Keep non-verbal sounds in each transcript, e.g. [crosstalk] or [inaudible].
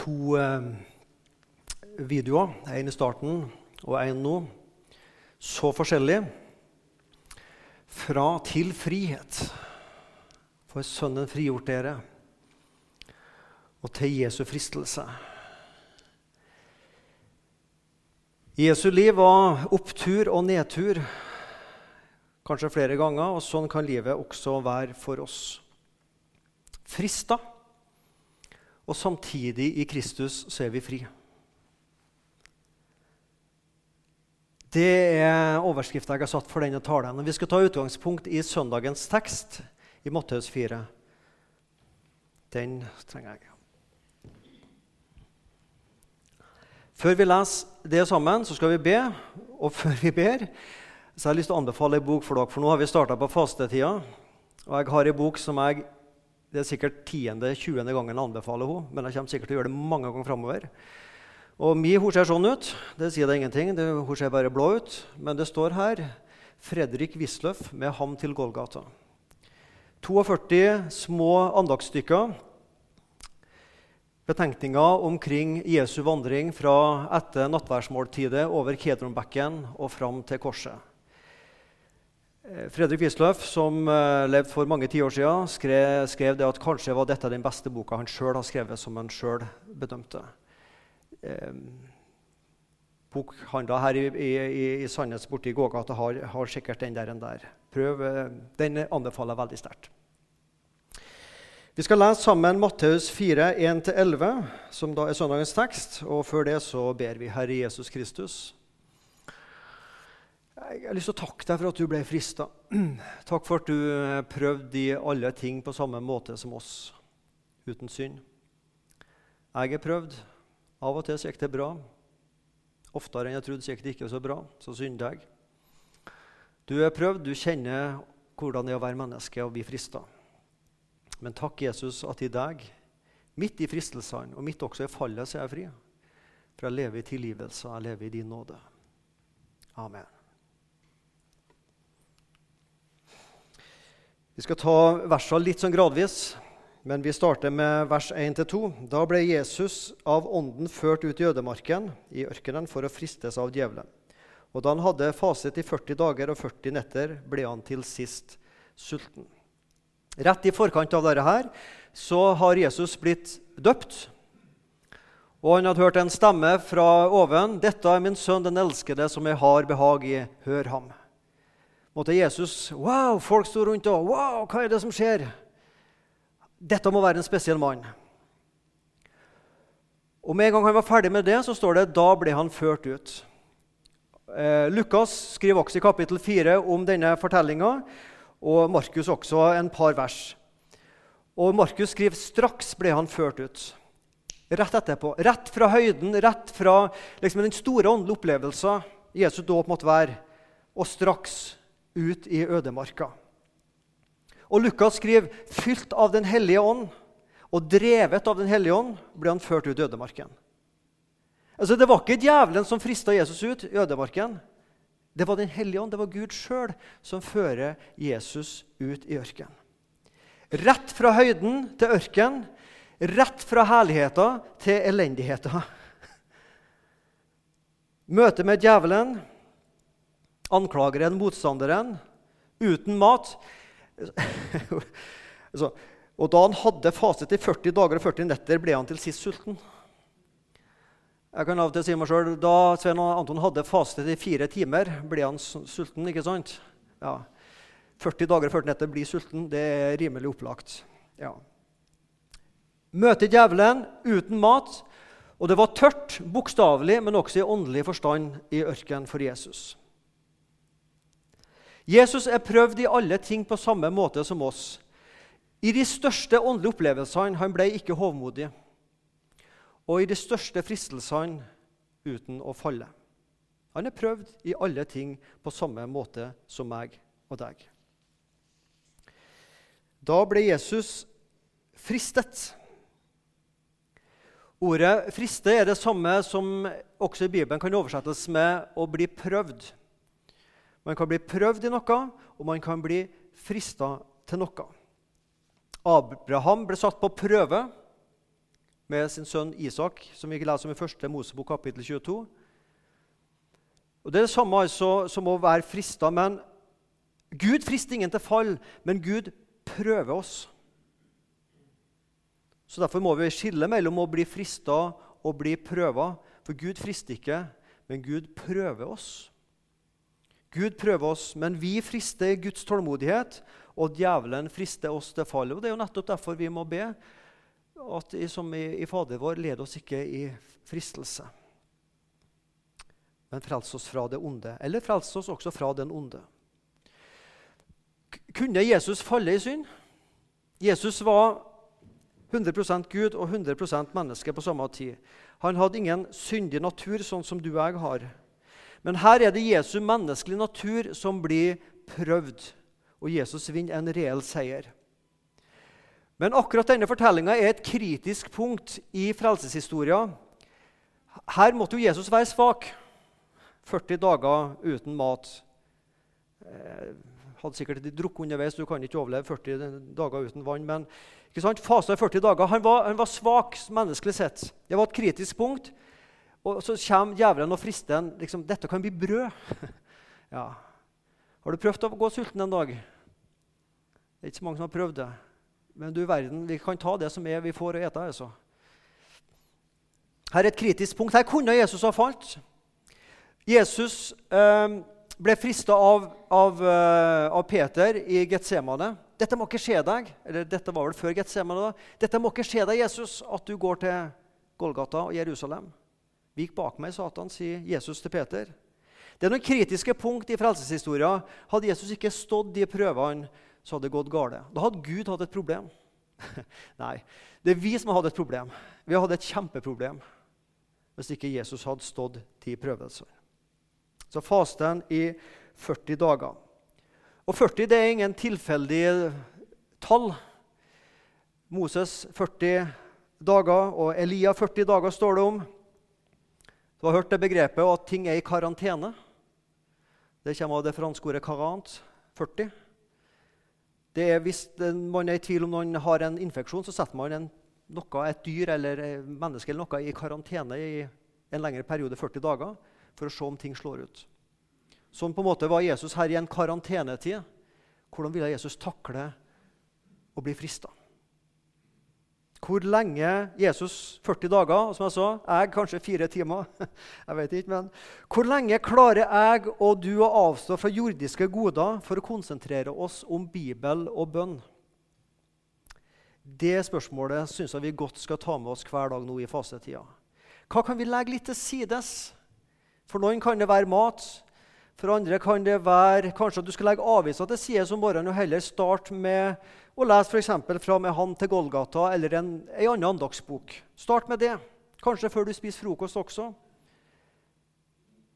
to eh, videoer, en i starten og en nå. Så forskjellig. Fra til frihet. For Sønnen frigjort dere. Og til Jesu fristelse. Jesu liv var opptur og nedtur, kanskje flere ganger, og sånn kan livet også være for oss. Frista, og samtidig i Kristus så er vi fri. Det er overskrifta jeg har satt for denne talen. Vi skal ta utgangspunkt i søndagens tekst i Matteus 4. Den trenger jeg. Før vi leser det sammen, så skal vi be. Og før vi ber, så har jeg lyst til å anbefale en bok for dere. For nå har vi starta på fastetida. Og jeg har en bok som jeg det er sikkert 10.-20. gangen jeg anbefaler henne, men jeg kommer sikkert til å gjøre det mange ganger framover. Og mi hun ser sånn ut. Det sier det ingenting. Det, hun ser bare blå ut. Men det står her Fredrik Wisløff med 'Ham til Golgata'. 42 små andagsstykker. Betenkninger omkring Jesu vandring fra etter nattverdsmåltidet over Kedronbekken og fram til korset. Fredrik Wisløff, som uh, levde for mange tiår siden, skrev, skrev det at kanskje var dette den beste boka han sjøl har skrevet, som han sjøl bedømte eh, bokhandla her i, i, i Sandnes borti gågata har, har, sikkert den der. En der. Prøv, eh, den anbefaler jeg veldig sterkt. Vi skal lese sammen Matteus 4, 1-11, som da er søndagens tekst. Og før det så ber vi Herre Jesus Kristus. Jeg har lyst til å takke deg for at du ble frista. [clears throat] Takk for at du eh, prøvde i alle ting på samme måte som oss, uten synd. Jeg er prøvd, av og til så gikk det bra. Oftere enn jeg trodde så gikk det ikke så bra. Så synder jeg. Du er prøvd, du kjenner hvordan det er å være menneske og bli frista. Men takk, Jesus, at i deg, midt i fristelsene og midt også i fallet, så er jeg fri. For jeg lever i tilgivelse, og jeg lever i din nåde. Amen. Vi skal ta versene litt sånn gradvis. Men vi starter med vers 1-2. Da ble Jesus av ånden ført ut i ødemarken, i ørkenen, for å fristes av djevelen. Og da han hadde faset i 40 dager og 40 netter, ble han til sist sulten. Rett i forkant av dette her, så har Jesus blitt døpt. Og han hadde hørt en stemme fra oven. 'Dette er min sønn, den elskede, som jeg har behag i. Hør ham.' Måtte Jesus Wow! Folk sto rundt og Wow, hva er det som skjer? Dette må være en spesiell mann. Og Med en gang han var ferdig med det, så står det da ble han ført ut. Eh, Lukas skriver også i kapittel 4 om denne fortellinga, og Markus også en par vers. Og Markus skriver straks ble han ført ut. Rett etterpå. Rett fra høyden, rett fra liksom, den store åndelige opplevelsen Jesus dåp måtte være, og straks ut i ødemarka. Og Lukas skriver fylt av Den hellige ånd og drevet av Den hellige ånd ble han ført ut i ødemarken. Altså, Det var ikke djevelen som frista Jesus ut i ødemarken. Det var Den hellige ånd, det var Gud sjøl som fører Jesus ut i ørkenen. Rett fra høyden til ørken, rett fra herligheta til elendigheten. [laughs] Møte med djevelen, anklageren, motstanderen, uten mat. [laughs] og da han hadde faset i 40 dager og 40 netter, ble han til sist sulten. Jeg kan av og til si meg selv, Da Svein Anton hadde fastet i fire timer, ble han sulten. ikke sant? Ja. 40 dager og 40 netter blir sulten. Det er rimelig opplagt. Ja. Møte djevelen uten mat. Og det var tørt, bokstavelig, men også i åndelig forstand i ørkenen for Jesus. Jesus er prøvd i alle ting på samme måte som oss. I de største åndelige opplevelsene han ble ikke hovmodig. Og i de største fristelsene uten å falle. Han er prøvd i alle ting på samme måte som meg og deg. Da ble Jesus fristet. Ordet 'friste' er det samme som også i Bibelen kan oversettes med 'å bli prøvd'. Man kan bli prøvd i noe, og man kan bli frista til noe. Abraham ble satt på prøve. med sin sønn Isak, som vi leser om i første Mosebok kapittel 22. Og Det er det samme altså som å være frista. Men Gud frister ingen til fall, men Gud prøver oss. Så Derfor må vi skille mellom å bli frista og bli prøva. For Gud frister ikke, men Gud prøver oss. Gud prøver oss, men vi frister Guds tålmodighet, og djevelen frister oss til fallet. Og Det er jo nettopp derfor vi må be at som i, i Fader vår, led oss ikke i fristelse, men frels oss fra det onde. Eller frels oss også fra den onde. Kunne Jesus falle i synd? Jesus var 100% Gud og 100% menneske på samme tid. Han hadde ingen syndig natur, sånn som du og jeg har. Men her er det Jesu menneskelige natur som blir prøvd, og Jesus vinner en reell seier. Men akkurat denne fortellinga er et kritisk punkt i frelseshistoria. Her måtte jo Jesus være svak. 40 dager uten mat. Eh, hadde sikkert drukket underveis, du kan ikke overleve 40 dager uten vann. Men ikke sant? fasa i 40 dager. Han var, han var svak menneskelig sett. Det var et kritisk punkt. Og så kommer djevelen og frister en. Liksom, 'Dette kan bli brød.' [laughs] ja. Har du prøvd å gå sulten en dag? Det er ikke så mange som har prøvd det. Men du verden, vi kan ta det som er vi får å ete. Altså. Her er et kritisk punkt. Her kunne Jesus ha falt. Jesus eh, ble frista av, av, uh, av, Peter i Getsemane. 'Dette må ikke skje deg.' Eller dette var vel før Getsemane. da. 'Dette må ikke skje deg, Jesus, at du går til Golgata og Jerusalem.' 'Vik bak meg, Satan', sier Jesus til Peter. Det er noen kritiske punkt i frelseshistoria. Hadde Jesus ikke stått de prøvene, så hadde det gått galt. Da hadde Gud hatt et problem. [laughs] Nei, det er vi som har hatt et problem. Vi har hatt et kjempeproblem hvis ikke Jesus hadde stått til prøvelser. Så fasten i 40 dager. Og 40 det er ingen tilfeldig tall. Moses 40 dager og Elia 40 dager står det om. Du har hørt det begrepet at ting er i karantene. Det kommer av det franske ordet 'carant', 40. Det er Hvis man er i tvil om noen har en infeksjon, så setter man en, noe, et dyr eller menneske eller noe i karantene i en lengre periode, 40 dager, for å se om ting slår ut. Sånn på en måte var Jesus her i en karantenetid. Hvordan ville Jesus takle å bli frista? Hvor lenge Jesus 40 dager, som jeg sa, jeg kanskje fire timer. [laughs] jeg vet ikke, men Hvor lenge klarer jeg og du å avstå fra jordiske goder for å konsentrere oss om Bibel og bønn? Det spørsmålet syns jeg vi godt skal ta med oss hver dag nå i fasetida. Hva kan vi legge litt til sides? For noen kan det være mat. For andre kan det være kanskje at du skal legge avisa til side om morgenen og heller starte med og les f.eks. fra Med han til Golgata eller en, en annen andagsbok. Start med det. Kanskje før du spiser frokost også.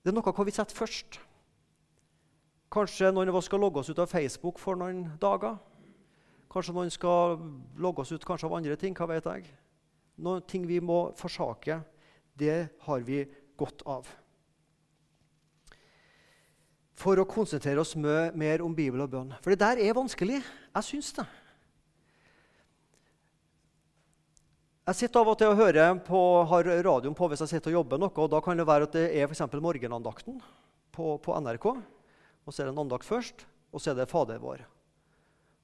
Det er noe hva vi setter først. Kanskje noen av oss skal logge oss ut av Facebook for noen dager. Kanskje noen skal logge oss ut av andre ting. hva vet jeg. Noen ting vi må forsake, det har vi godt av. For å konsentrere oss mer om Bibel og bønn. For det der er vanskelig. Jeg syns det. Jeg sitter av og til og hører på, har radioen på hvis jeg sitter og jobber noe. og Da kan det være at det er for morgenandakten på, på, NRK. Og Så er det en andakt først, og så er det Fader vår.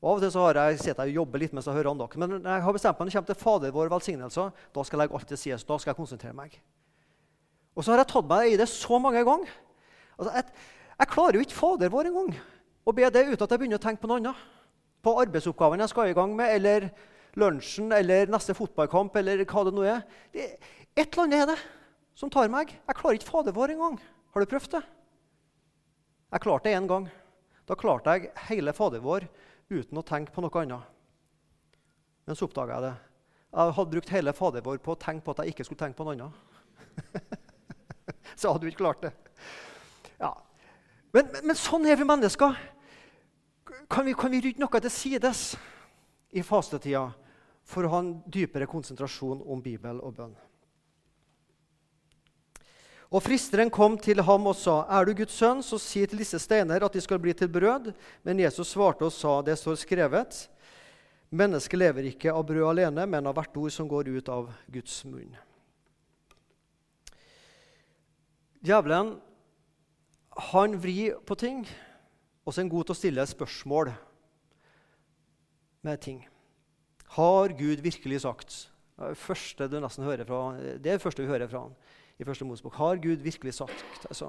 Og Av og til så har jeg, sitter jeg jobber litt mens jeg hører andakten. Men jeg har bestemt meg når det kommer til Fader vår velsignelser, da skal jeg legge alt til side. Da skal jeg konsentrere meg. Og så har jeg tatt meg i det så mange ganger. Altså, jeg, jeg, klarer jo ikke Fader vår engang å be det uten at jeg begynner å tenke på noe annet. På arbeidsoppgavene jeg skal i gang med, eller lunsjen eller neste fotballkamp eller hva det nå er. Det, et eller annet er det som tar meg. Jeg klarer ikke Fader vår engang. Har du prøvd det? Jeg klarte det én gang. Da klarte jeg hele Fader vår uten å tenke på noe annet. Men så oppdaga jeg det. Jeg hadde brukt hele Fader vår på å tenke på at jeg ikke skulle tenke på noe annet. [laughs] så hadde du ikke klart det. Ja. Men, men, men, sånn er vi mennesker. Kan vi, kan vi rydde noe til sides i fastetida for å ha en dypere konsentrasjon om Bibel og bønn. Og Fristeren kom til ham og sa, 'Er du Guds sønn, så si til disse steiner at de skal bli til brød.' Men Jesus svarte og sa, 'Det står skrevet:" Mennesket lever ikke av brød alene, men av hvert ord som går ut av Guds munn. Djevelen han vrir på ting, og så er han god til å stille spørsmål med ting. Har Gud virkelig sagt? Det første, du nesten hører fra, det er det første vi hører fra han i første Mosebok. Har Gud virkelig sagt? Altså,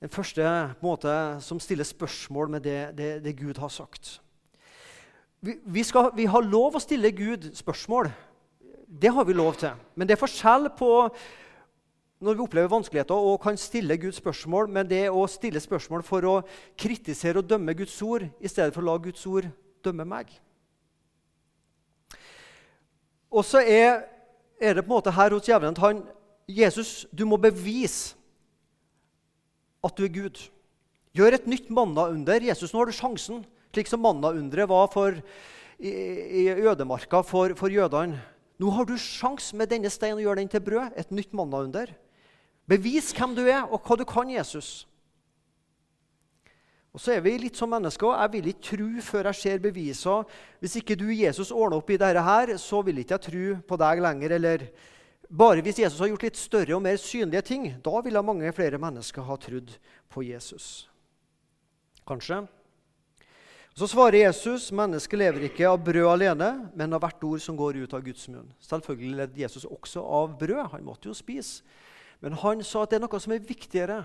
den første måte, som stiller spørsmål med det, det, det Gud har sagt. Vi, vi, skal, vi, har lov å stille Gud spørsmål. Det har vi lov til. Men det er forskjell på når vi opplever vanskeligheter og kan stille Guds spørsmål, men det å stille spørsmål for å kritisere og dømme Guds ord i stedet for å la Guds ord dømme meg. Og så er, er, det på en måte her hos djevelen at han Jesus, du må bevise at du er Gud. Gjør et nytt manna-under. Jesus, nå har du sjansen, slik som manna-underet var for, i, i, ødemarka for, for jødene. Nå har du sjans med denne steinen å gjøre den til brød. Et nytt manna-under. Bevis hvem du er, og hva du kan, Jesus. Og så er vi litt som mennesker. Jeg vil ikke tro før jeg ser beviser. Hvis ikke du, Jesus, ordner opp i dette, her, så vil ikke jeg tro på deg lenger. Eller bare hvis Jesus har gjort litt større og mer synlige ting, da ville mange flere mennesker ha trodd på Jesus. Kanskje. Så svarer Jesus mennesket lever ikke av brød alene, men av hvert ord som går ut av Guds munn. Selvfølgelig levde Jesus også av brød. Han måtte jo spise. Men han sa at det er noe som er viktigere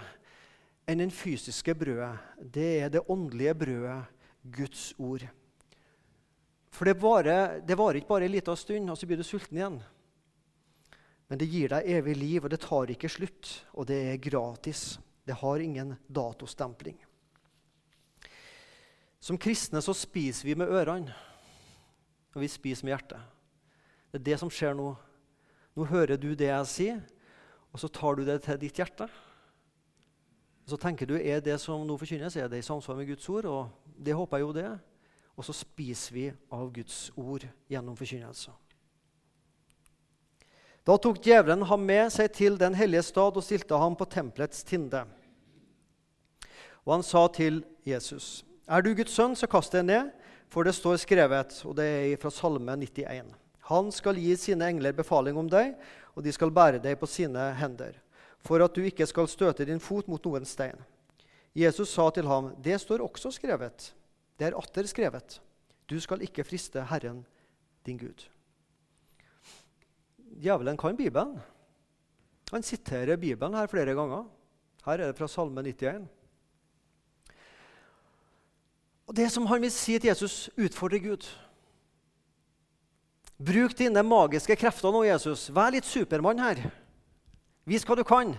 enn den fysiske brødet. Det er det åndelige brødet, Guds ord. For det varer, det varer ikke bare en liten stund, og så blir du sulten igjen. Men det gir deg evig liv, og det tar ikke slutt. Og det er gratis. Det har ingen datostempling. Som kristne så spiser vi med ørene, og vi spiser med hjertet. Det er det som skjer nå. Nå hører du det jeg sier, og så tar du det til ditt hjerte. Og så tenker du er det som nå forkynnes, er det i samsvar med Guds ord. Og det håper jeg jo det. Og så spiser vi av Guds ord gjennom forkynnelse. Da tok djevelen ham med seg til den hellige stad og stilte ham på tempelets tinde. Og han sa til Jesus.: Er du Guds sønn, så kast deg ned, for det står skrevet, og det er fra Salme 91. Han skal gi sine engler befaling om deg, og de skal bære deg på sine hender, for at du ikke skal støte din fot mot noen stein. Jesus sa til ham, det står også skrevet. Det er atter skrevet. Du skal ikke friste Herren din Gud. Djevelen kan Bibelen. Han siterer Bibelen her flere ganger. Her er det fra Salme 91. Og Det som han vil si til Jesus, utfordrer Gud. Bruk dine magiske krefter nå, Jesus. Vær litt Supermann her. Vis hva du kan,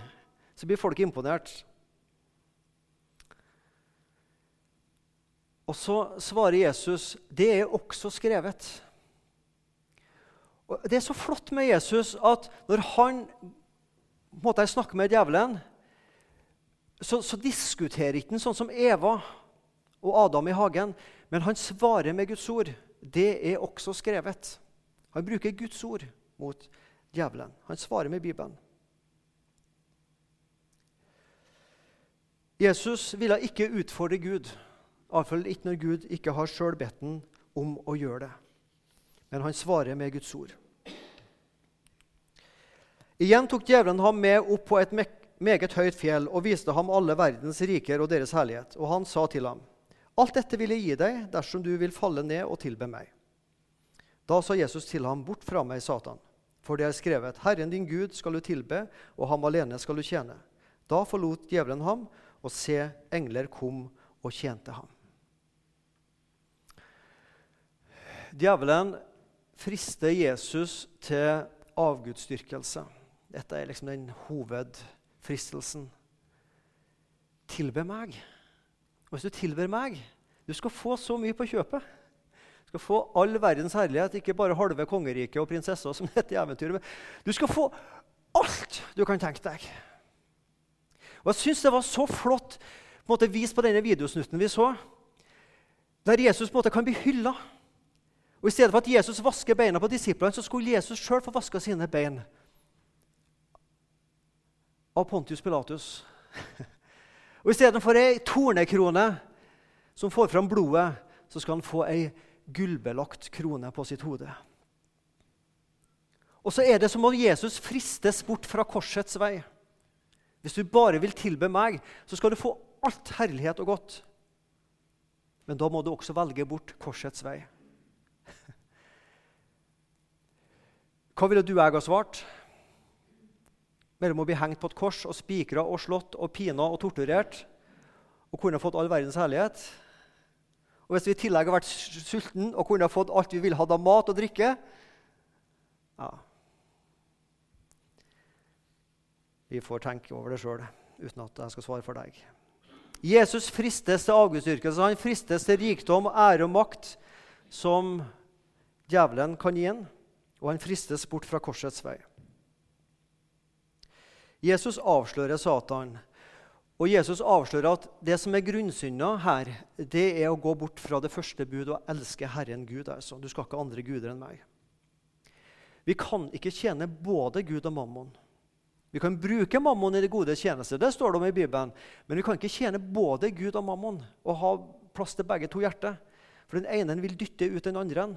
så blir folk imponert. Og så svarer Jesus, det er også skrevet. Og det er så flott med Jesus at når han måtte jeg snakke med djevelen, så, så diskuterer ikke han sånn som Eva og Adam i hagen, men han svarer med Guds ord. Det er også skrevet. Han bruker Guds ord mot djevelen. Han svarer med Bibelen. Jesus ville ikke utfordre Gud, iallfall ikke når Gud ikke har sjøl bedt ham om å gjøre det. Men han svarer med Guds ord. Igjen tok djevelen ham med opp på et meget høyt fjell og viste ham alle verdens riker og deres herlighet. Og han sa til ham, Alt dette vil jeg gi deg dersom du vil falle ned og tilbe meg. Da sa Jesus til ham, 'Bort fra meg, Satan.' For det er skrevet, 'Herren din Gud skal du tilbe, og ham alene skal du tjene.' Da forlot djevelen ham, og se, engler kom og tjente ham. Djevelen frister Jesus til avgudsdyrkelse. Dette er liksom den hovedfristelsen. Tilbe meg. Og hvis du tilber meg, du skal få så mye på kjøpet skal få all verdens herlighet, ikke bare halve kongeriket og prinsessa, som [laughs] heter i eventyret. Du skal få alt du kan tenke deg. Og Jeg syns det var så flott på en måte, vist på denne videosnutten vi så, der Jesus på en måte kan bli hylla. Og I stedet for at Jesus vasker beina på disiplene, så skulle Jesus sjøl få vaska sine bein av Pontius Pilatus. [laughs] Og Istedenfor ei tornekrone som får fram blodet, så skal han få ei gullbelagt krone på sitt hode. Og så er det som om Jesus fristes bort fra korsets vei. Hvis du bare vil tilbe meg, så skal du få alt herlighet og godt. Men da må du også velge bort korsets vei. [laughs] Hva ville du og jeg ha svart? Mellom å bli hengt på et kors og spikra og slått og pina og torturert og kunne fått all verdens herlighet. Og hvis vi i tillegg har vært sulten og kunne fått alt vi ville hatt av mat og drikke ja. Vi får tenke over det sjøl uten at jeg skal svare for deg. Jesus fristes til avgudsdyrkelse. Han fristes til rikdom, ære og makt som djevelen kan gi ham. Og han fristes bort fra korsets vei. Jesus avslører Satan. Og Jesus avslører at det som er grunnsynda her, det er å gå bort fra det første bud og elske Herren Gud. Altså. Du skal ikke ha andre guder enn meg. Vi kan ikke tjene både Gud og mammon. Vi kan bruke mammon i det gode tjeneste, det står det om i Bibelen. Men vi kan ikke tjene både Gud og mammon og ha plass til begge to hjerter. For den ene vil dytte ut den andre.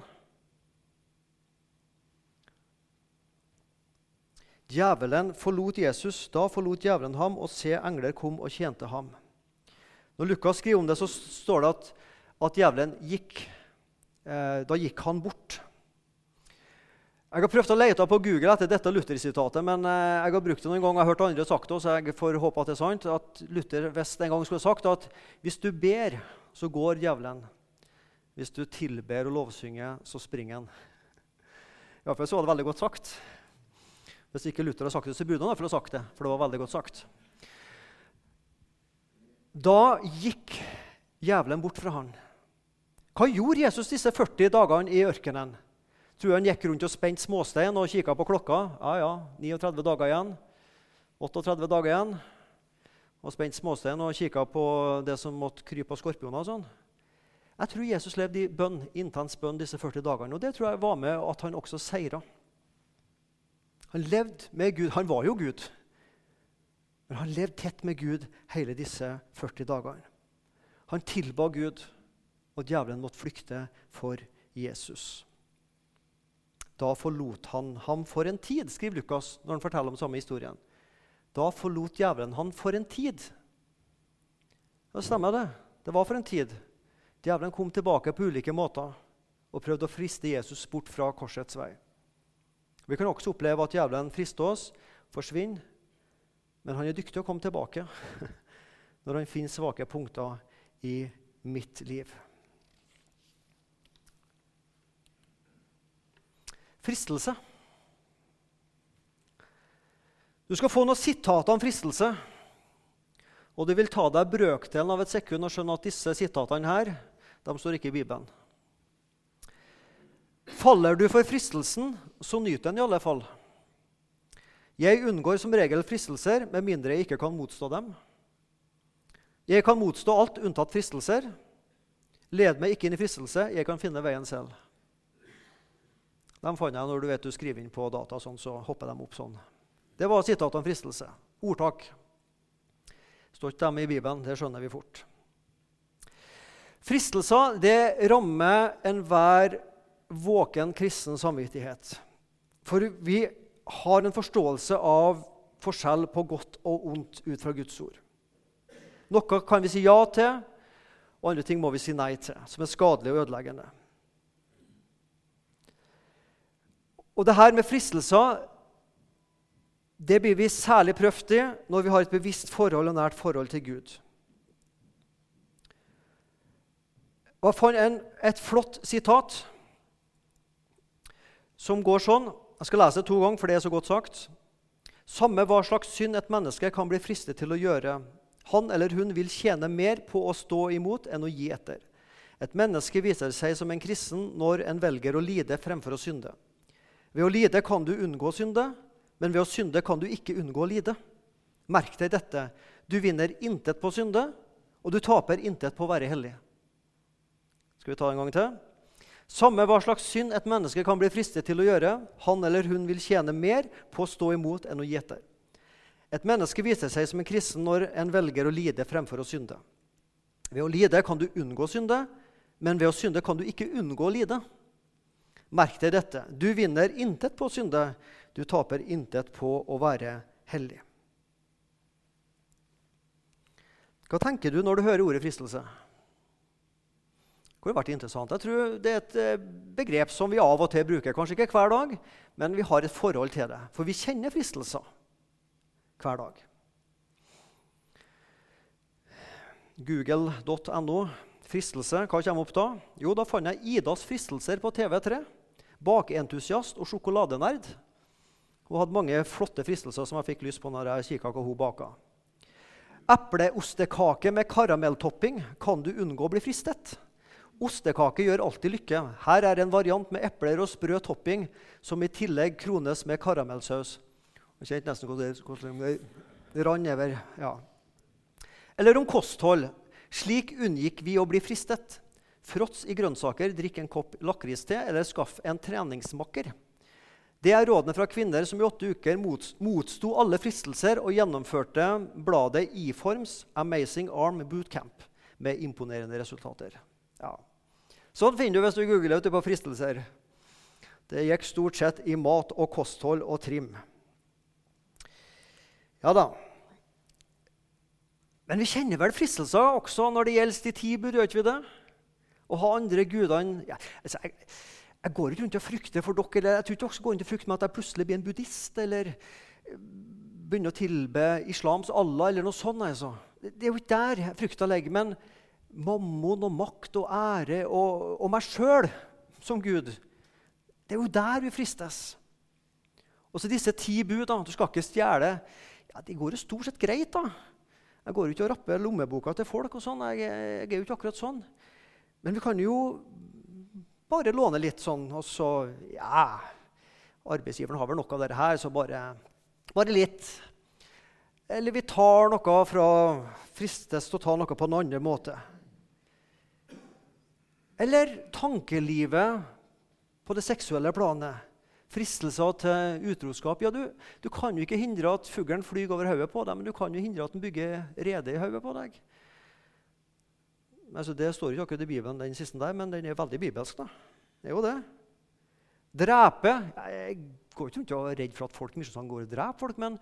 Djevelen forlot Jesus. Da forlot djevelen ham, og se, engler kom og tjente ham. Når Lukas skriver om det, så står det at, at djevelen gikk. Eh, da gikk han bort. Jeg har prøvd å lete på Google etter dette Luther-sitatet, men eh, jeg har brukt det noen ganger. Jeg har hørt andre sagt det, så jeg får håpe at det er sant. At Luther visst en gang skulle sagt at hvis du ber, så går djevelen. Hvis du tilber og lovsynger, så springer han. Iallfall så var det veldig godt sagt. Hvis ikke Luther har sagt det, så burde han ha sagt det. for det var veldig godt sagt. Da gikk djevelen bort fra han. Hva gjorde Jesus disse 40 dagene i ørkenen? Tror han gikk rundt og spente småstein og kikka på klokka. Ja, ja, 39 dager igjen. 38 dager igjen. Og spente småstein og kikka på det som måtte krype av skorpioner. og sånn. Jeg tror Jesus levde i bønn, intens bønn disse 40 dagene. Og det tror jeg var med at han også seira. Han levde med Gud. Han var jo Gud. Men han levde tett med Gud hele disse 40 dagene. Han tilba Gud, og djevelen måtte flykte for Jesus. Da forlot han ham for en tid, skriver Lukas når han forteller om samme historien. Da forlot djevelen han for en tid. Det stemmer, det. Det var for en tid. Djevelen kom tilbake på ulike måter og prøvde å friste Jesus bort fra korsets vei. Vi kan også oppleve at djevelen frister oss, forsvinner, men han er dyktig å komme tilbake [laughs] når han finner svake punkter i mitt liv. Fristelse. Du skal få noen sitater om fristelse. Og det vil ta deg brøkdelen av et sekund å skjønne at disse sitatene her, de står ikke i Bibelen. Faller du for fristelsen, så nyt den i alle fall. Jeg unngår som regel fristelser med mindre jeg ikke kan motstå dem. Jeg kan motstå alt unntatt fristelser. Led meg ikke inn i fristelse, jeg kan finne veien selv. De fant jeg når du vet du skriver inn på data, sånn, så hopper de opp sånn. Det var sitat om fristelse. Ordtak. Står ikke dem i Bibelen, det skjønner vi fort. Fristelser det rammer enhver våken kristen samvittighet. For vi har en forståelse av forskjell på godt og ondt ut fra Guds ord. Noe kan vi si ja til, og andre ting må vi si nei til, som er skadelig og ødeleggende. Og det her med fristelser det blir vi særlig prøvd i når vi har et bevisst forhold og nært forhold til Gud. Jeg fant et flott sitat som går sånn Jeg skal lese det to ganger, for det er så godt sagt. Samme hva slags synd et menneske kan bli fristet til å gjøre. Han eller hun vil tjene mer på å stå imot enn å gi etter. Et menneske viser seg som en kristen når en velger å lide fremfor å synde. Ved å lide kan du unngå å synde, men ved å synde kan du ikke unngå å lide. Merk deg dette. Du vinner intet på å synde, og du taper intet på å være hellig. Skal vi ta en gang til? Samme hva slags synd et menneske kan bli fristet til å gjøre, han eller hun vil tjene mer på å stå imot enn å gi etter. Et menneske viser seg som en kristen når en velger å lide fremfor å synde. Ved å lide kan du unngå å synde, men ved å synde kan du ikke unngå å lide. Merk deg dette. Du vinner intet på å synde. Du taper intet på å være hellig. Hva tenker du når du hører ordet fristelse? Det kunne vært interessant. Jeg tror Det er et eh, begrep som vi av og til bruker. Kanskje ikke hver dag, men vi har et forhold til det. For vi kjenner fristelser hver dag. Google.no. Fristelse. Hva kommer opp da? Jo, da fant jeg Idas fristelser på TV3. Bakeentusiast og sjokoladenerd. Hun hadde mange flotte fristelser som jeg fikk lyst på når jeg kikka hva hun baka. Epleostekake med karamelltopping kan du unngå å bli fristet. Ostekake gjør alltid lykke. Her er en variant med epler og sprø topping som i tillegg krones med karamellsaus. Jeg kjente nesten hvordan det rant over. Ja. Eller om kosthold. Slik unngikk vi å bli fristet. Fråts i grønnsaker, drikk en kopp lakriste eller skaff en treningsmakker. Det er rådene fra kvinner som i åtte uker motsto alle fristelser og gjennomførte bladet Iforms Amazing Arm Bootcamp med imponerende resultater. Ja. Sånn finner du hvis du googler ute på fristelser. Det gikk stort sett i mat og kosthold og trim. Ja da. Men vi kjenner vel fristelser også når det gjelder de ti bud, gjør ikke vi det? Å ha andre gudene ja, altså, jeg, jeg går ikke rundt og frykter for dere. eller jeg tror ikke dere går rundt og frykter med at jeg plutselig blir en buddhist eller eh, begynner å tilbe islams Allah eller noe sånt. Altså. Det er jo ikke der frykta ligger. Men mammon og makt og ære og, og meg sjøl som Gud, det er jo der vi fristes. Og så disse ti bud. Du skal ikke stjele. Ja, De går jo stort sett greit. da. Jeg går jo ikke og rapper lommeboka til folk. og sånn. Jeg, jeg, er jo ikke akkurat sånn. Men vi kan jo bare låne litt sånn, og så Ja, arbeidsgiveren har vel noe av dette her, så bare, bare litt. Eller vi tar noe fra Fristes til å ta noe på en annen måte. Eller tankelivet på det seksuelle planet. Fristelser til utroskap. Ja, du, du kan jo ikke hindre at fuglen flyr over hodet på deg, men du kan jo hindre at den bygger rede i hodet på deg. Altså, det står ikke akkurat i Bibelen, den siste der, men den er veldig bibelsk. da. Det er jo det. Drepe Jeg går ikke rundt og er redd for at folk går og dreper folk, men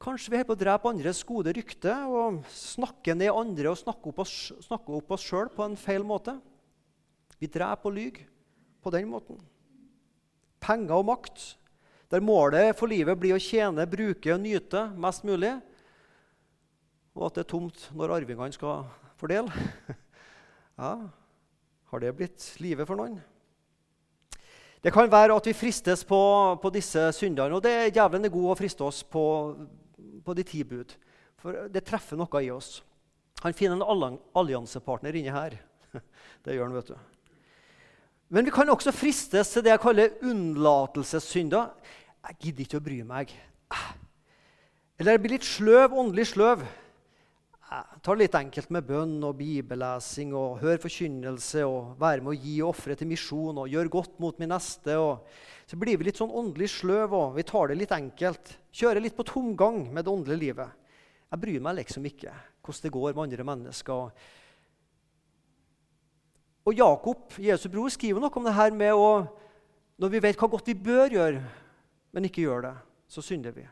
kanskje vi er på å drepe andres gode rykte og snakke ned andre og snakke opp oss, snakke opp oss sjøl på en feil måte. Vi dreper og lyver på den måten. Penger og makt, der målet for livet blir å tjene, bruke og nyte mest mulig, og at det er tomt når arvingene skal fordele. [laughs] Ja, har det blitt livet for noen? Det kan være at vi fristes på, på disse syndene. Og det er djevelen er god å friste oss på, på de ti bud. For det treffer noe i oss. Han finner en alliansepartner inni her. [laughs] Det gjør han, vet du. Men vi kan også fristes til det jeg kaller unnlatelsessynder. Jeg gidder ikke å bry meg. Eller jeg blir litt sløv, åndelig sløv Jeg tar det litt enkelt med bønn og bibellesing og hør forkynnelse og være med å gi og ofre til misjon og gjøre godt mot min neste. så blir vi litt sånn åndelig sløv og vi tar det litt enkelt. Kjører litt på tomgang med det åndelige livet. Jeg bryr meg liksom ikke hvordan det går med andre mennesker. Og Jakob, Jesu bror, skriver noe om det her med å Når vi vet hva godt vi bør gjøre, men ikke gjør det, så synder vi.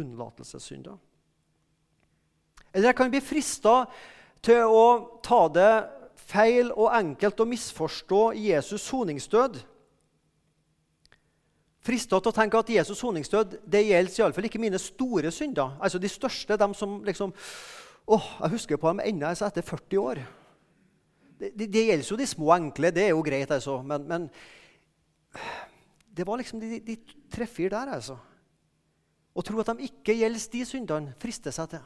Unnlatelsessynder. Eller jeg kan bli frista til å ta det feil og enkelt å misforstå Jesus' soningsdød. Frista til å tenke at Jesus' soningsdød det gjelder iallfall ikke mine store synder. Altså de største, dem som liksom åh, Jeg husker på dem ennå etter 40 år. Det, det, det, gjelder jo de små, enkle. Det er jo greit, altså. Men, men det var liksom de, de tre-fire der, altså. Å tro at de ikke gjelder de syndene, frister seg til.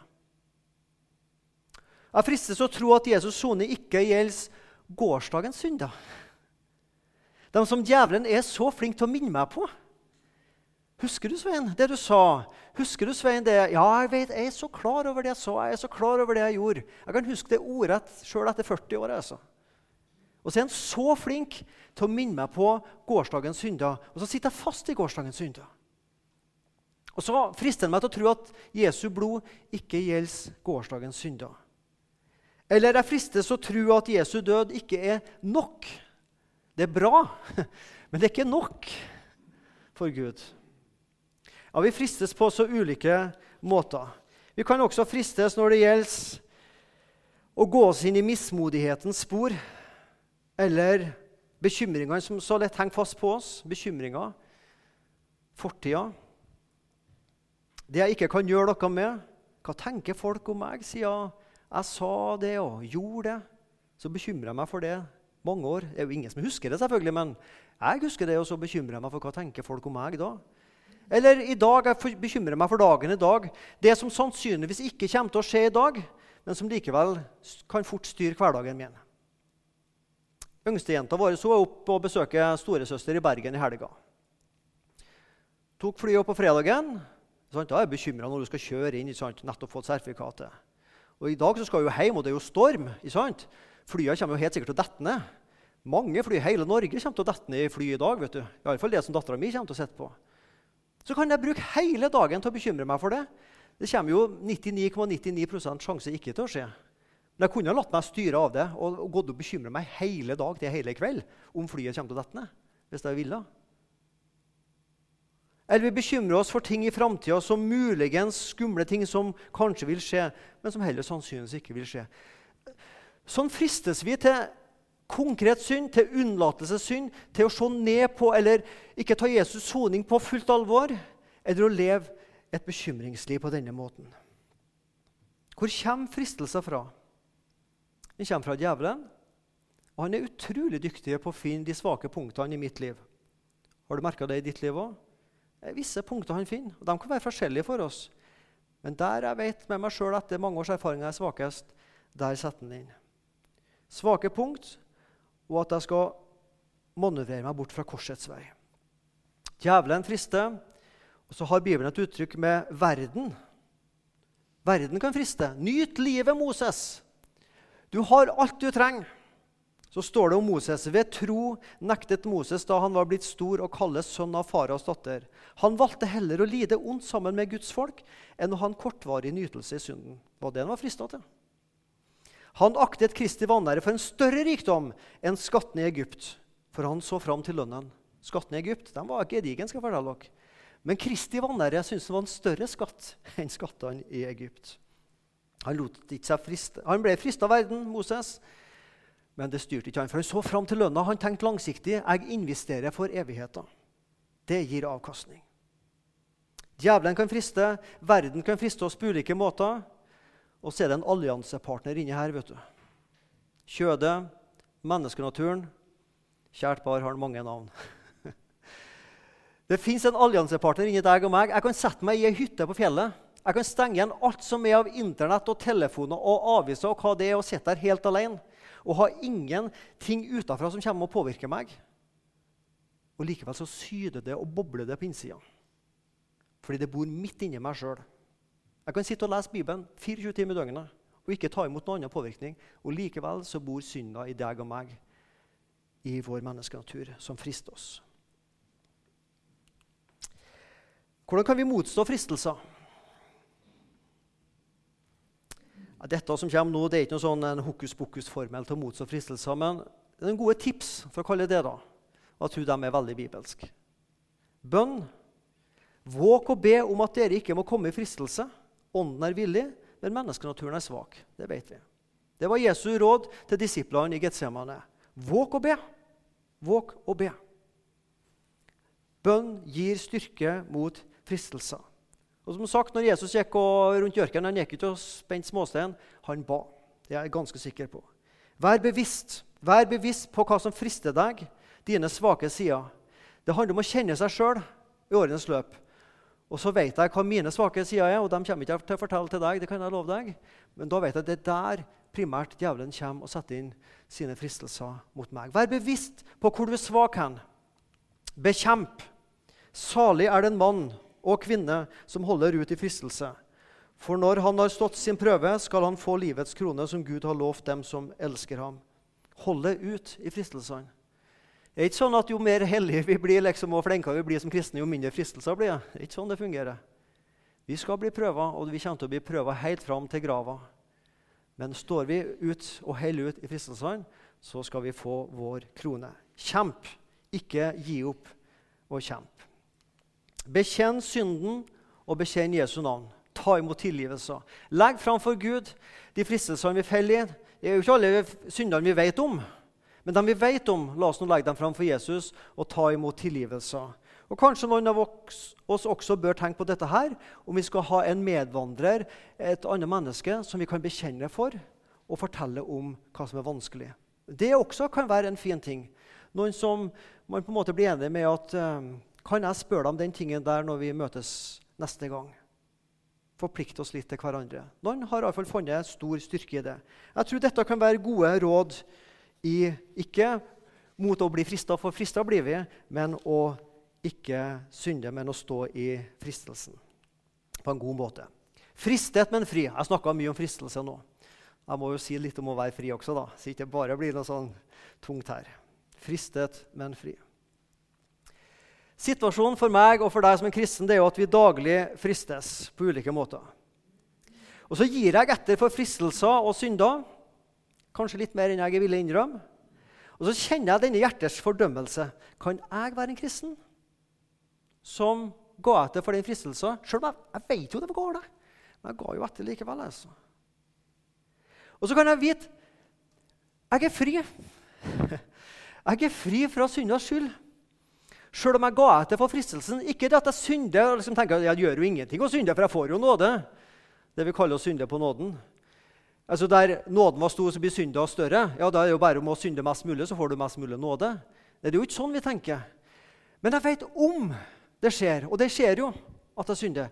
Jeg fristes å tro at Jesus' sone ikke gjelder gårsdagens synder. De som djevelen er så flink til å minne meg på. Husker du, Svein, det du sa? Husker du, Svein, det? Ja, jeg vet, jeg er så klar over det jeg sa. Jeg er så klar over det jeg gjorde. Jeg kan huske det ordrett sjøl etter 40 år. altså. Og så er han så flink til å minne meg på gårsdagens synder. Og så sitter jeg fast i gårsdagens synder. Og så frister han meg til å tro at Jesu blod ikke gjelder gårsdagens synder. Eller jeg fristes å tro at Jesu død ikke er nok. Det er bra, [laughs] men det er ikke nok for Gud. Ja, Vi fristes på så ulike måter. Vi kan også fristes når det gjelder å gå oss inn i mismodighetens spor eller bekymringene som så lett henger fast på oss. Bekymringer, fortida. Det jeg ikke kan gjøre noe med. Hva tenker folk om meg siden jeg sa det og gjorde det? Så bekymrer jeg meg for det mange år. Det er jo ingen som husker det, selvfølgelig, men jeg husker det, og så bekymrer jeg meg for hva tenker folk om meg da. Eller i dag, jeg bekymrer meg for dagen i dag. Det som sannsynligvis ikke kommer til å skje i dag, men som likevel kan fort styre hverdagen min. Yngstejenta vår så opp og besøke storesøster i Bergen i helga. Tok flyet opp på fredagen. Sant? Da er jeg bekymra når du skal kjøre inn. Sant? Nettopp fått sertifikatet. Og I dag så skal hun hjem, og det er jo storm. Sant? Flyene kommer jo helt sikkert til å dette ned. Mange fly, i Hele Norge kommer til å dette ned i fly i dag. vet du. I alle fall det som dattera mi kommer til å sitte på. Så kan jeg bruke hele dagen til å bekymre meg for det. Det kommer jo 99,99 ,99 sjanse ikke til å skje. Men jeg kunne latt meg styre av det og, gått og bekymre meg hele dag til hele kveld om flyet kommer til å dette ned. hvis jeg ville. Eller vi bekymrer oss for ting i framtida som muligens skumle ting som kanskje vil skje, men som heller sannsynligvis ikke vil skje. Sånn fristes vi til konkret synd, til unnlatelsessynd, til å se ned på eller ikke ta Jesus' soning på fullt alvor, eller å leve et bekymringsliv på denne måten. Hvor kommer fristelser fra? Den kommer fra djevelen. Og han er utrolig dyktig på å finne de svake punktene i mitt liv. Har du merka det i ditt liv òg? Visse punkter han finner. og De kan være forskjellige for oss. Men der jeg vet med meg sjøl etter mange års erfaring er svakest, der setter han inn. Svake punkt og at jeg skal manøvrere meg bort fra korsets vei. Djevelen frister, og så har Bibelen et uttrykk med verden. Verden kan friste. Nyt livet, Moses. Du har alt du trenger. Så står det om Moses. Ved tro nektet Moses da han var blitt stor og kalles sønn av faraos datter. Han valgte heller å lide ondt sammen med Guds folk enn å ha en kortvarig nytelse i synden. Var det han var frista til. Han aktet Kristi vanære for en større rikdom enn skattene i Egypt, for han så fram til lønnen. Skattene i Egypt de var ikke gedigen, skal jeg fortelle dere. Men Kristi vanære syntes det var en større skatt [laughs] enn skattene i Egypt. Han, han ble frista av verden, Moses, men det styrte ikke han. For han så fram til lønna. Han tenkte langsiktig. Jeg investerer for evigheta. Det gir avkastning. Djevelen kan friste, verden kan friste oss på ulike måter. Og så er det en alliansepartner inni her. vet du. Kjødet, menneskenaturen. Kjært par har mange navn. [laughs] Det fins en alliansepartner inni deg og meg. Jeg kan sette meg i ei hytte på fjellet. Jeg kan stenge igjen alt som er av Internett og telefoner og aviser og hva det er, og sitte der helt alene. Og ha ingenting utafra som kommer og påvirker meg. Og likevel så syder det og bobler det på innsida. Fordi det bor midt inni meg sjøl. Jeg kan sitte og lese Bibelen 24 timer i døgnet og ikke ta imot noen annen påvirkning. Og likevel så bor synda i deg og meg, i vår menneskenatur, som frister oss. Hvordan kan vi motstå fristelser? Dette som kommer nå, det er ikke noe sånn en hokus pokus-formel til å motstå fristelser, men det er noen gode tips for å kalle det. da. Og jeg tror de er veldig bibelske. Bønn. Våg å be om at dere ikke må komme i fristelse. Ånden er villig, men menneskenaturen er svak. Det vet vi. Det var Jesu råd til disiplene i Getsemane. Våk og be. Våk og be. Bønn gir styrke mot fristelser. Og som sagt, når Jesus gikk rundt i ørkenen, han gikk ikke og spente småstein. Han ba. Det er jeg ganske sikker på. Vær bevisst. Vær bevisst på hva som frister deg, dine svake sider. Det handler om å kjenne seg sjøl i årenes løp. Og så vet jeg hva mine svake sider er, og de kommer ikke til å fortelle til deg. det kan jeg love deg. Men da vet jeg at det er der primært djevelen kommer og setter inn sine fristelser mot meg. Vær bevisst på hvor du er svak hen. Bekjemp. Salig er den mann og kvinne som holder ut i fristelse. For når han har stått sin prøve, skal han få livets krone, som Gud har lovt dem som elsker ham. Holde ut i fristelsene. Det er ikke sånn at Jo mer hellige vi blir liksom, og flinkere vi blir som kristne, jo mindre fristelser blir det. Er ikke sånn det fungerer. Vi skal bli prøva, og vi kommer til å bli prøva helt fram til grava. Men står vi ut og holder ut i fristelsene, så skal vi få vår krone. Kjemp, ikke gi opp, og kjemp. Bekjenn synden og bekjenn Jesu navn. Ta imot tilgivelse. Legg framfor Gud de fristelsene vi faller i. Det er jo ikke alle syndene vi vet om. Men de vi vet om, la oss nå legge dem fram for Jesus og ta imot tilgivelse. Og Kanskje noen av oss også bør tenke på dette her, om vi skal ha en medvandrer, et annet menneske, som vi kan bekjenne for og fortelle om hva som er vanskelig. Det også kan være en fin ting. Noen som man på en måte blir enig med at uh, Kan jeg spørre deg om den tingen der når vi møtes neste gang? Forplikte oss litt til hverandre. Noen har iallfall funnet stor styrke i det. Jeg tror dette kan være gode råd i ikke mot å bli frista, for frista blir vi, men å ikke synde, men å stå i fristelsen på en god måte. Fristet, men fri. Jeg snakka mye om fristelse nå. Jeg må jo si litt om å være fri også, da, så ikke bare blir noe sånn tungt her. Fristet, men fri. Situasjonen for meg og for deg som en kristen det er jo at vi daglig fristes på ulike måter. Og så gir jeg etter for fristelser og synder, kanskje litt mer enn jeg ville innrømme. Og så kjenner jeg denne hjertets fordømmelse. Kan jeg være en kristen? som ga etter for den fristelsen. Sjøl om jeg, jeg, vet jo det går, det. men jeg ga jo etter likevel. altså. Og så kan jeg vite jeg er fri. [laughs] Jeg er fri fra syndas skyld. Sjøl om jeg ga etter for fristelsen. Ikke det at jeg synder og liksom tenker jeg gjør jo ingenting å synde, for jeg får jo nåde. Det vi kaller å synde på nåden. Altså Der nåden var stor, så blir synda større. Ja, Da er det jo bare om å synde mest mulig, så får du mest mulig nåde. Det er jo ikke sånn vi tenker. Men jeg vet om det skjer, og det skjer jo at jeg synder,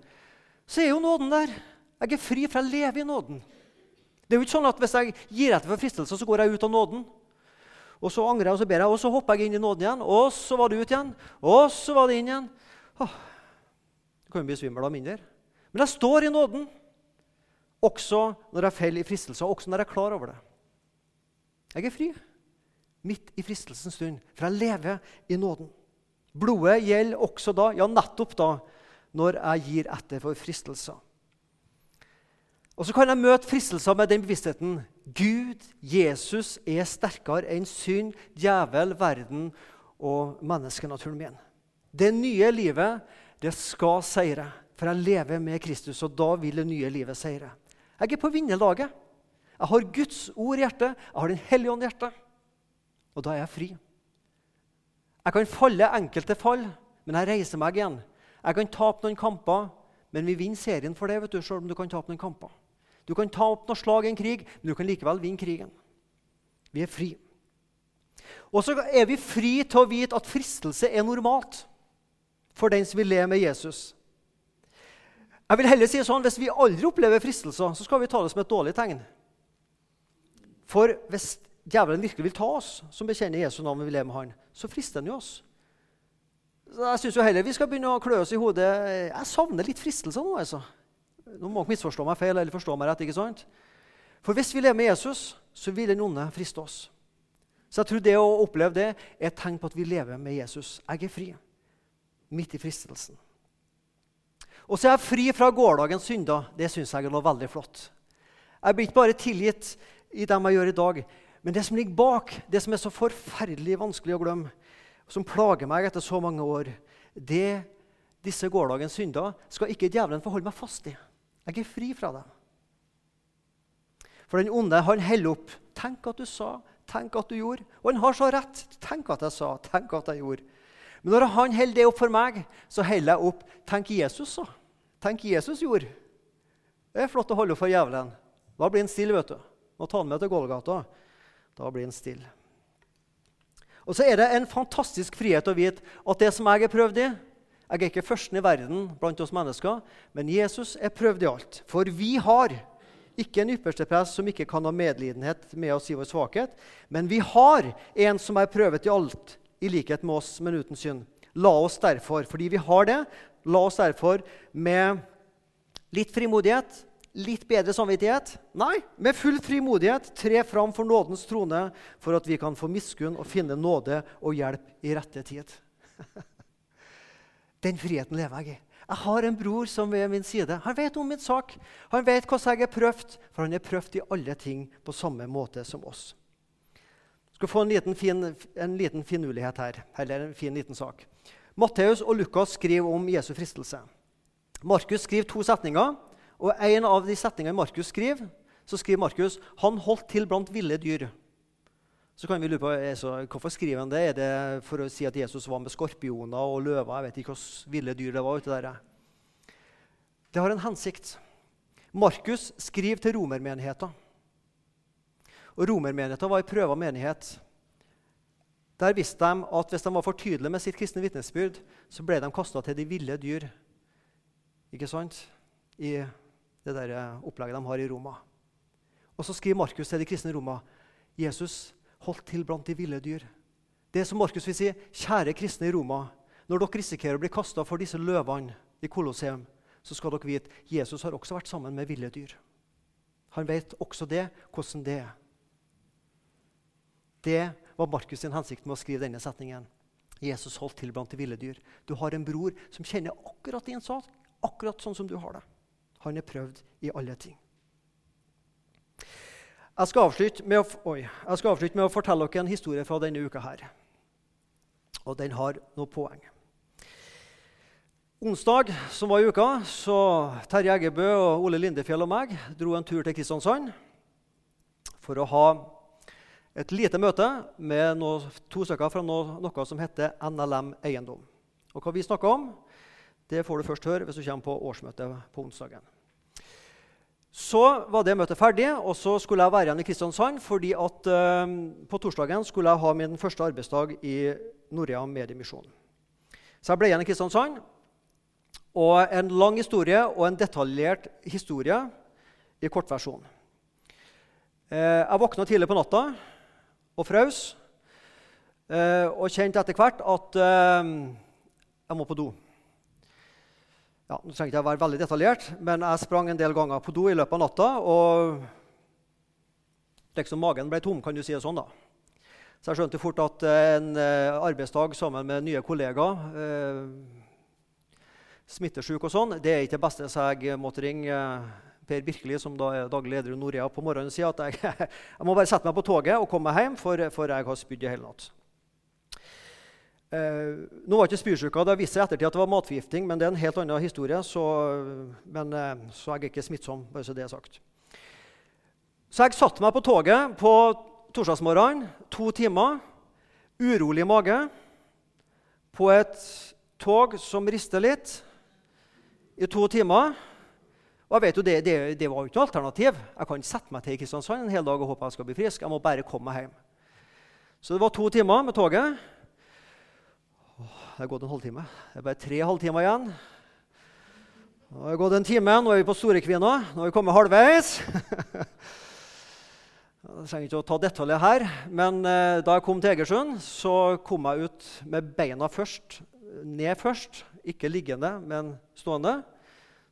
så er jo nåden der. Jeg er fri, for jeg lever i nåden. Det er jo ikke sånn at Hvis jeg gir etter for fristelser, så går jeg ut av nåden. Og Så angrer jeg og så ber jeg, og så hopper jeg inn i nåden igjen. Og så var det ut igjen. Og så var det inn igjen. Åh, det kan jo bli svimmel av mindre. Men jeg står i nåden, også når jeg faller i fristelser, også når jeg er klar over det. Jeg er fri midt i fristelsens stund, for jeg lever i nåden. Blodet gjelder også da, ja, nettopp da, når jeg gir etter for fristelser. Og så kan jeg møte fristelser med den bevisstheten Gud, Jesus, er sterkere enn synd, djevel, verden og menneskenaturen min. Det nye livet, det skal seire. For jeg lever med Kristus, og da vil det nye livet seire. Jeg er på vinnerlaget. Jeg har Guds ord i hjertet, jeg har Den hellige ånd i hjertet. Og da er jeg fri. Jeg kan falle enkelte fall, men jeg reiser meg igjen. Jeg kan tape noen kamper, men vi vinner serien for det. vet du, selv om du kan tape noen kamper. Du kan ta opp noen slag i en krig, men du kan likevel vinne krigen. Vi er fri. Og så er vi fri til å vite at fristelse er normalt for den som vil le med Jesus. Jeg vil heller si sånn, Hvis vi aldri opplever fristelser, så skal vi ta det som et dårlig tegn. For hvis djevelen virkelig vil ta oss, som bekjenner Jesu navn vi vil leve med han, så frister han jo oss. Så jeg syns heller vi skal begynne å klø oss i hodet. Jeg savner litt fristelser nå. altså. Nå må dere misforstå meg feil eller forstå meg rett. ikke sant? For hvis vi lever med Jesus, så vil den onde friste oss. Så jeg tror det å oppleve det er et tegn på at vi lever med Jesus. Jeg er fri midt i fristelsen. Og så er jeg fri fra gårsdagens synder. Det syns jeg er veldig flott. Jeg blir ikke bare tilgitt i dem jeg gjør i dag, men det som ligger bak, det som er så forferdelig vanskelig å glemme, som plager meg etter så mange år, det disse gårsdagens synder skal ikke djevelen forholde meg fast i. Jeg er fri fra dem. For den onde han heller opp. Tenk at du sa, tenk at du gjorde. Og han har så rett. Tenk at jeg sa, tenk at jeg gjorde. Men når han holder det opp for meg, så holder jeg opp Tenk Jesus så. Tenk Jesus gjorde. Det er flott å holde opp for jævelen. Da blir han stille. vet du. Nå tar han med til Golgata. Da blir han stille. Og så er det en fantastisk frihet å vite at det som jeg er prøvd i Jeg er ikke førsten i verden blant oss mennesker, men Jesus er prøvd i alt. For vi har ikke en ypperste prest som ikke kan ha medlidenhet med oss i vår svakhet, men vi har en som er prøvet i alt, i likhet med oss, men uten synd. La oss derfor, fordi vi har det, la oss derfor med litt frimodighet litt bedre samvittighet? Nei, med full frimodighet tre fram for nådens trone for at vi kan få miskunn og finne nåde og hjelp i rette tid. [laughs] Den friheten lever jeg i. Jeg har en bror som ved min side. Han vet om min sak. Han vet hvordan jeg er prøvd, for han er prøvd i alle ting på samme måte som oss. Skal få en liten, fin, en liten finurlighet her, eller en fin liten sak. Matteus og Lukas skriver om Jesu fristelse. Markus skriver to setninger, og en av de setningene Markus skriver, så skriver Markus han holdt til blant ville dyr. Så kan vi lure på altså, Hvorfor skriver han det? Er det for å si at Jesus var med skorpioner og løver? Jeg vet ikke hvilke ville dyr det var. ute der. Det har en hensikt. Markus skriver til romermenigheten. Og Romermenigheten var i prøva menighet. Der visste de at hvis de var for tydelige med sitt kristne vitnesbyrd, så ble de kasta til de ville dyr. Ikke sant? I det der opplegget de har i Roma. Og så skriver Markus til de kristne i Roma Jesus holdt til blant de ville dyr. Det som Markus vil si, kjære kristne i Roma, når dere risikerer å bli kasta for disse løvene i Kolosseum, så skal dere vite Jesus har også vært sammen med ville dyr. Han vet også det, hvordan det er. Det var Markus' sin hensikt med å skrive denne setningen. Jesus holdt til blant de ville dyr. Du har en bror som kjenner akkurat din sak, akkurat sånn som du har det. Han er prøvd i alle ting. Jeg skal, å, oi, jeg skal, avslutte med å, fortelle dere en historie fra denne uka. her. Og den har noe poeng. Onsdag som var i uka, så Terje Eggebø og Ole Lindefjell og meg dro en tur til Kristiansand for å ha et lite møte med noe, to stykker fra noe, noe, som heter NLM Eiendom. Og Hva vi snakker om, det får du først høre hvis du kommer på årsmøtet på onsdagen. Så var det møtet ferdig, og så skulle jeg være igjen i Kristiansand. fordi at eh, På torsdagen skulle jeg ha min første arbeidsdag i Norea Mediemisjon. Så jeg ble igjen i Kristiansand. Og en lang historie og en detaljert historie i kortversjon. Eh, jeg våkna tidlig på natta og fraus. Uh, og kjente etter hvert at jeg må på do. Ja, nå trenger ikke jeg være veldig detaljert, men jeg sprang en del ganger på do i løpet av natta. Og liksom magen ble tom, kan du si det sånn. da. Så jeg skjønte fort at en eh, arbeidsdag sammen med nye kollegaer eh, Smittesjuk og sånn, det er ikke det beste. Så jeg måtte ringe eh, Per Birkeli, som da er daglig leder i Norea, på morgenen sier at jeg, [laughs] jeg, må bare sette meg på toget og komme meg hjem, for, for jeg har spydd i hele natt. Eh, nå var ikke spysjuka, Det viste seg ettertid at det var matforgifting, men det er en helt annen historie. Så, men, eh, så jeg er ikke smittsom, bare så det er sagt. Så jeg satte meg på toget på torsdagsmorgenen, to timer, urolig mage, på et tog som rister litt, i to timer. Og jeg vet jo, det, det, det var jo ikke noe alternativ. Jeg kan ikke sette meg til i Kristiansand en hel dag og håpe jeg skal bli frisk. Jeg må bare komme meg hjem. Så det var to timer med toget. Det er gått en halvtime. Det er bare tre halvtimer igjen. Nå har det gått en time. Nå er vi på Storekvina. Nå har vi kommet halvveis. [laughs] Jeg trenger ikke å ta detaljer her, men eh, da jeg kom til Egersund, så kom jeg ut med beina først. Ned først. Ikke liggende, men stående.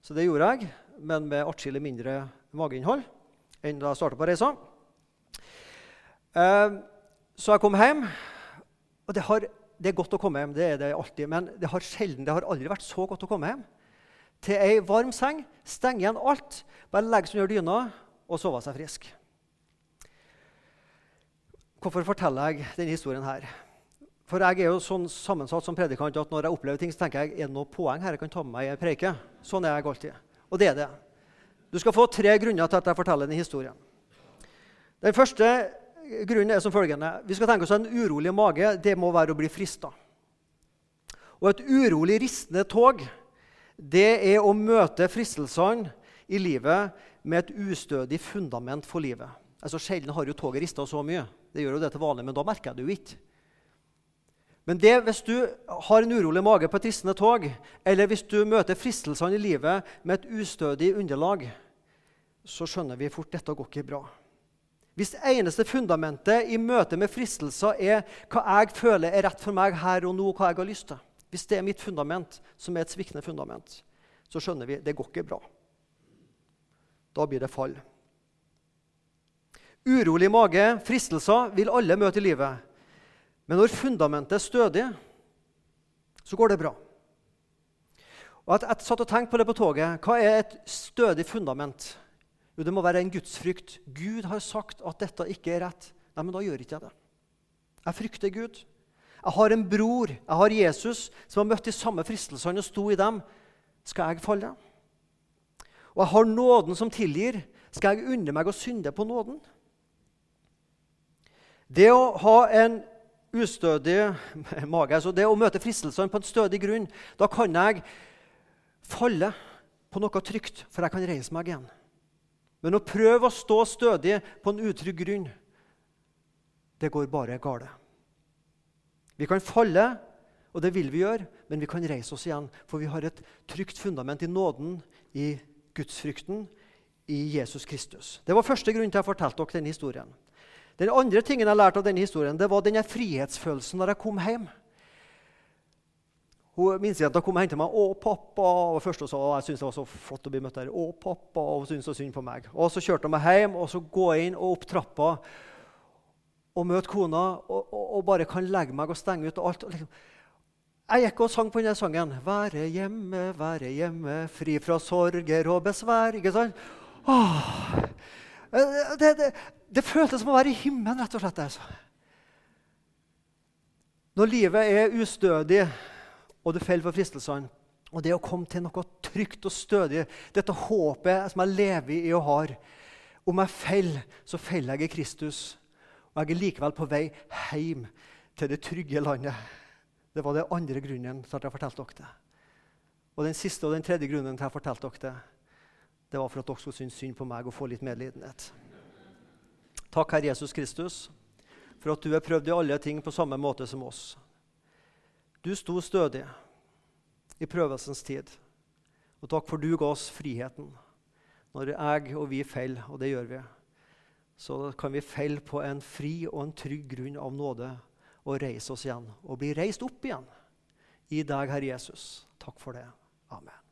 Så det gjorde jeg, men med atskillig mindre mageinnhold enn da jeg starta på reisa. Eh, så jeg kom hjem, og det har det er godt å komme hjem, det er det alltid, men det har sjelden, det har aldri vært så godt å komme hjem. Til ei varm seng, stenge igjen alt, bare legge seg under dyna og sove seg frisk. Hvorfor forteller jeg denne historien her? For jeg er jo sånn sammensatt som predikant at når jeg opplever ting, så tenker jeg er det noe poeng her jeg kan ta med meg i en preike. Sånn er jeg alltid. Og det er det. Du skal få tre grunner til at jeg forteller denne historien. Den første grunnen er som følgende. Vi skal tenke oss En urolig mage det må være å bli frista. Og et urolig, ristende tog det er å møte fristelsene i livet med et ustødig fundament for livet. Altså Sjelden har jo toget rista så mye. Det gjør jo det til vanlig, men da merker jeg det jo ikke. Men det, hvis du har en urolig mage på et ristende tog, eller hvis du møter fristelsene i livet med et ustødig underlag, så skjønner vi fort dette går ikke bra. Hvis det eneste fundamentet i møte med fristelser er hva jeg føler er rett for meg her og nå, hva jeg har lyst til Hvis det er mitt fundament, som er et sviktende fundament, så skjønner vi det går ikke bra. Da blir det fall. Urolig mage, fristelser, vil alle møte i livet. Men når fundamentet er stødig, så går det bra. Og at, Jeg satt og tenkte på det på toget. Hva er et stødig fundament? Jo, det må være en gudsfrykt. Gud har sagt at dette ikke er rett. Nei, men da gjør ikke jeg det. Jeg frykter Gud. Jeg har en bror, jeg har Jesus, som har møtt de samme fristelsene og sto i dem. Skal jeg falle? Og jeg har nåden som tilgir. Skal jeg unne meg å synde på nåden? Det å ha en ustødig [laughs] mage, Så det å møte fristelsene på en stødig grunn, da kan jeg falle på noe trygt, for jeg kan reise meg igjen. Men å prøve å stå stødig på en utrygg grunn, det går bare galt. Vi kan falle, og det vil vi gjøre, men vi kan reise oss igjen. For vi har et trygt fundament i nåden, i gudsfrykten, i Jesus Kristus. Det var første grunn til jeg fortalte dere denne historien. Den andre tingen jeg lærte av denne historien, det var denne frihetsfølelsen når jeg kom hjem. Minstejenta kom og hentet meg. 'Å, pappa.' Og først hun sa jeg syntes det var så flott å bli møtt der. 'Å, pappa.' Og hun syntes så synd på meg. Og Så kjørte hun meg hjem, og så gå inn og opp trappa og møte kona og, og, og, bare kan legge meg og stenge ut og alt. Liksom. Jeg gikk og sang på denne sangen. 'Være hjemme, være hjemme, fri fra sorger og besvær'. Ikke sant? Åh, det, det, det føltes som å være i himmelen, rett og slett. Altså. Når livet er ustødig, og du faller for fristelsene, og det å komme til noe trygt og stødig, dette håpet som jeg lever i og har Om jeg faller, så faller jeg i Kristus. Og jeg er likevel på vei hjem til det trygge landet. Det var den andre grunnen til at jeg fortalte dere det. Og den siste og den tredje grunnen til at jeg fortalte dere det, det var for at dere skulle synes synd på meg og få litt medlidenhet. Takk, Herre Jesus Kristus, for at du har prøvd i alle ting på samme måte som oss. Du sto stødig i prøvelsens tid. Og takk for du ga oss friheten. Når jeg og vi faller, og det gjør vi, så kan vi falle på en fri og en trygg grunn av nåde og reise oss igjen. Og bli reist opp igjen i deg, Herre Jesus. Takk for det. Amen.